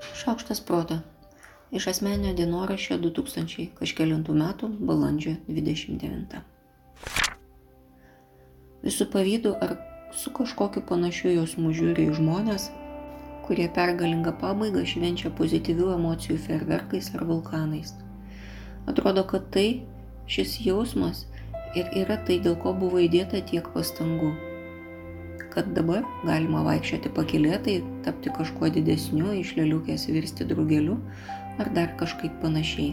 Šaukštas proto. Iš asmeninio dienoraščio 2000 kažkėlintų metų balandžio 29. Visų pavydų ar su kažkokiu panašiu jausmu žiūri į žmonės, kurie pergalingą pabaigą švenčia pozityvių emocijų ferverkais ar vulkanais. Atrodo, kad tai, šis jausmas ir yra tai, dėl ko buvo įdėta tiek pastangų kad dabar galima vaikščioti pakilėtai, tapti kažkuo didesniu, iš lėliukės virsti draugeliu ar dar kažkaip panašiai.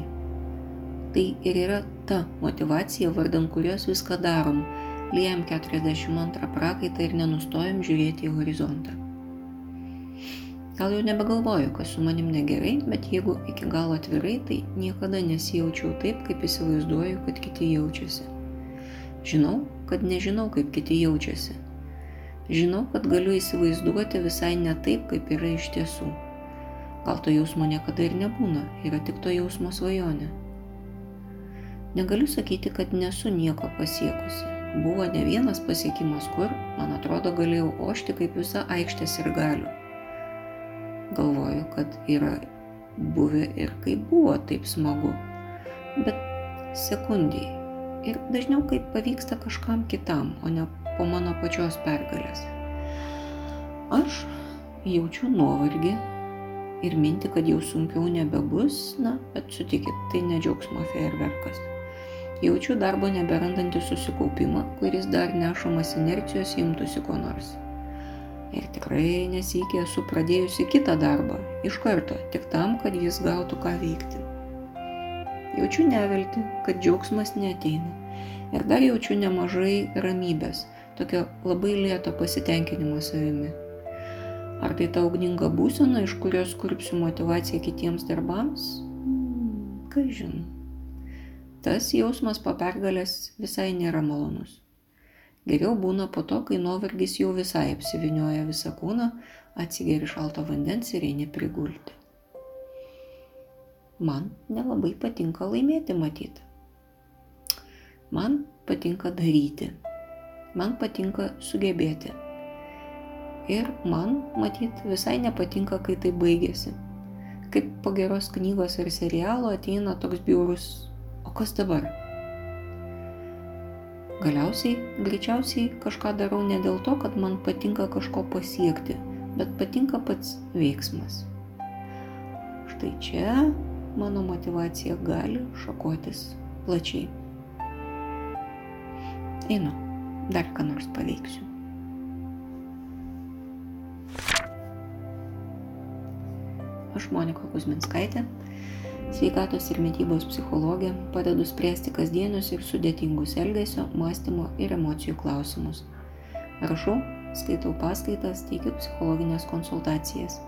Tai ir yra ta motivacija, vardant kurios viską darom, liejam 42 prakaitą ir nenustojam žiūrėti į horizontą. Gal jau nebegalvoju, kas su manim negerai, bet jeigu iki galo atvirai, tai niekada nesijaučiau taip, kaip įsivaizduoju, kad kiti jaučiasi. Žinau, kad nežinau, kaip kiti jaučiasi Žinau, kad galiu įsivaizduoti visai ne taip, kaip yra iš tiesų. Gal to jausmo niekada ir nebūna, yra tik to jausmo svajonė. Negaliu sakyti, kad nesu nieko pasiekusi. Buvo ne vienas pasiekimas, kur, man atrodo, galėjau ošti kaip visa aikštės ir galiu. Galvoju, kad yra buvę ir kaip buvo taip smagu. Bet sekundijai. Ir dažniau kaip pavyksta kažkam kitam, o ne po mano pačios pergalės. Aš jaučiu nuovargį ir minti, kad jau sunkiau nebebus, na, bet sutikit, tai ne džiaugsmo fejerverkas. Jaučiu darbo neberandantį susikaupimą, kuris dar nešamas inercijos imtųsi ko nors. Ir tikrai nesikė esu pradėjusi kitą darbą, iš karto, tik tam, kad jis gautų ką veikti. Jaučiu nevilti, kad džiaugsmas neteina. Ir dar jaučiu nemažai ramybės, tokio labai lėto pasitenkinimo savimi. Ar tai ta ugninga būsena, iš kurios kurpsiu motivaciją kitiems darbams? Hmm, Ką žinau. Tas jausmas po pergalės visai nėra malonus. Geriau būna po to, kai nuovargis jau visai apsivinioja visą kūną, atsigeri šalto vandens ir eini prigulti. Man nelabai patinka laimėti matyti. Man patinka daryti man patinka sugebėti. Ir man, matyt, visai nepatinka, kai tai baigėsi. Kaip po geros knygos ar serialo ateina toks biurus, o kas dabar? Galiausiai, greičiausiai kažką darau ne dėl to, kad man patinka kažko pasiekti, bet patinka pats veiksmas. Štai čia mano motivacija gali šakotis plačiai. Einu dar ką nors paveiksiu. Aš Monika Kuzminskaitė, sveikatos ir mytybos psichologė, padedu spręsti kasdienius ir sudėtingus elgesio, mąstymo ir emocijų klausimus. Rašau, skaitau paskaitas, teikiu psichologinės konsultacijas.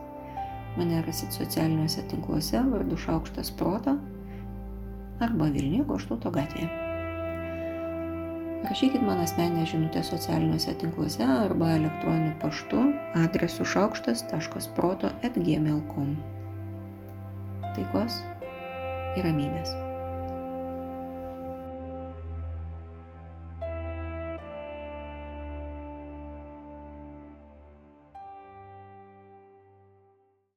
Mane rasit socialiniuose tinkluose vardu Šaukštas Proto arba Vilniuje Goštuto gatvėje. Rašykit man asmeninę žinutę socialiniuose tinkluose arba elektroniniu paštu adresu šaukštas.proto atgmail.com. Taikos ir ramybės.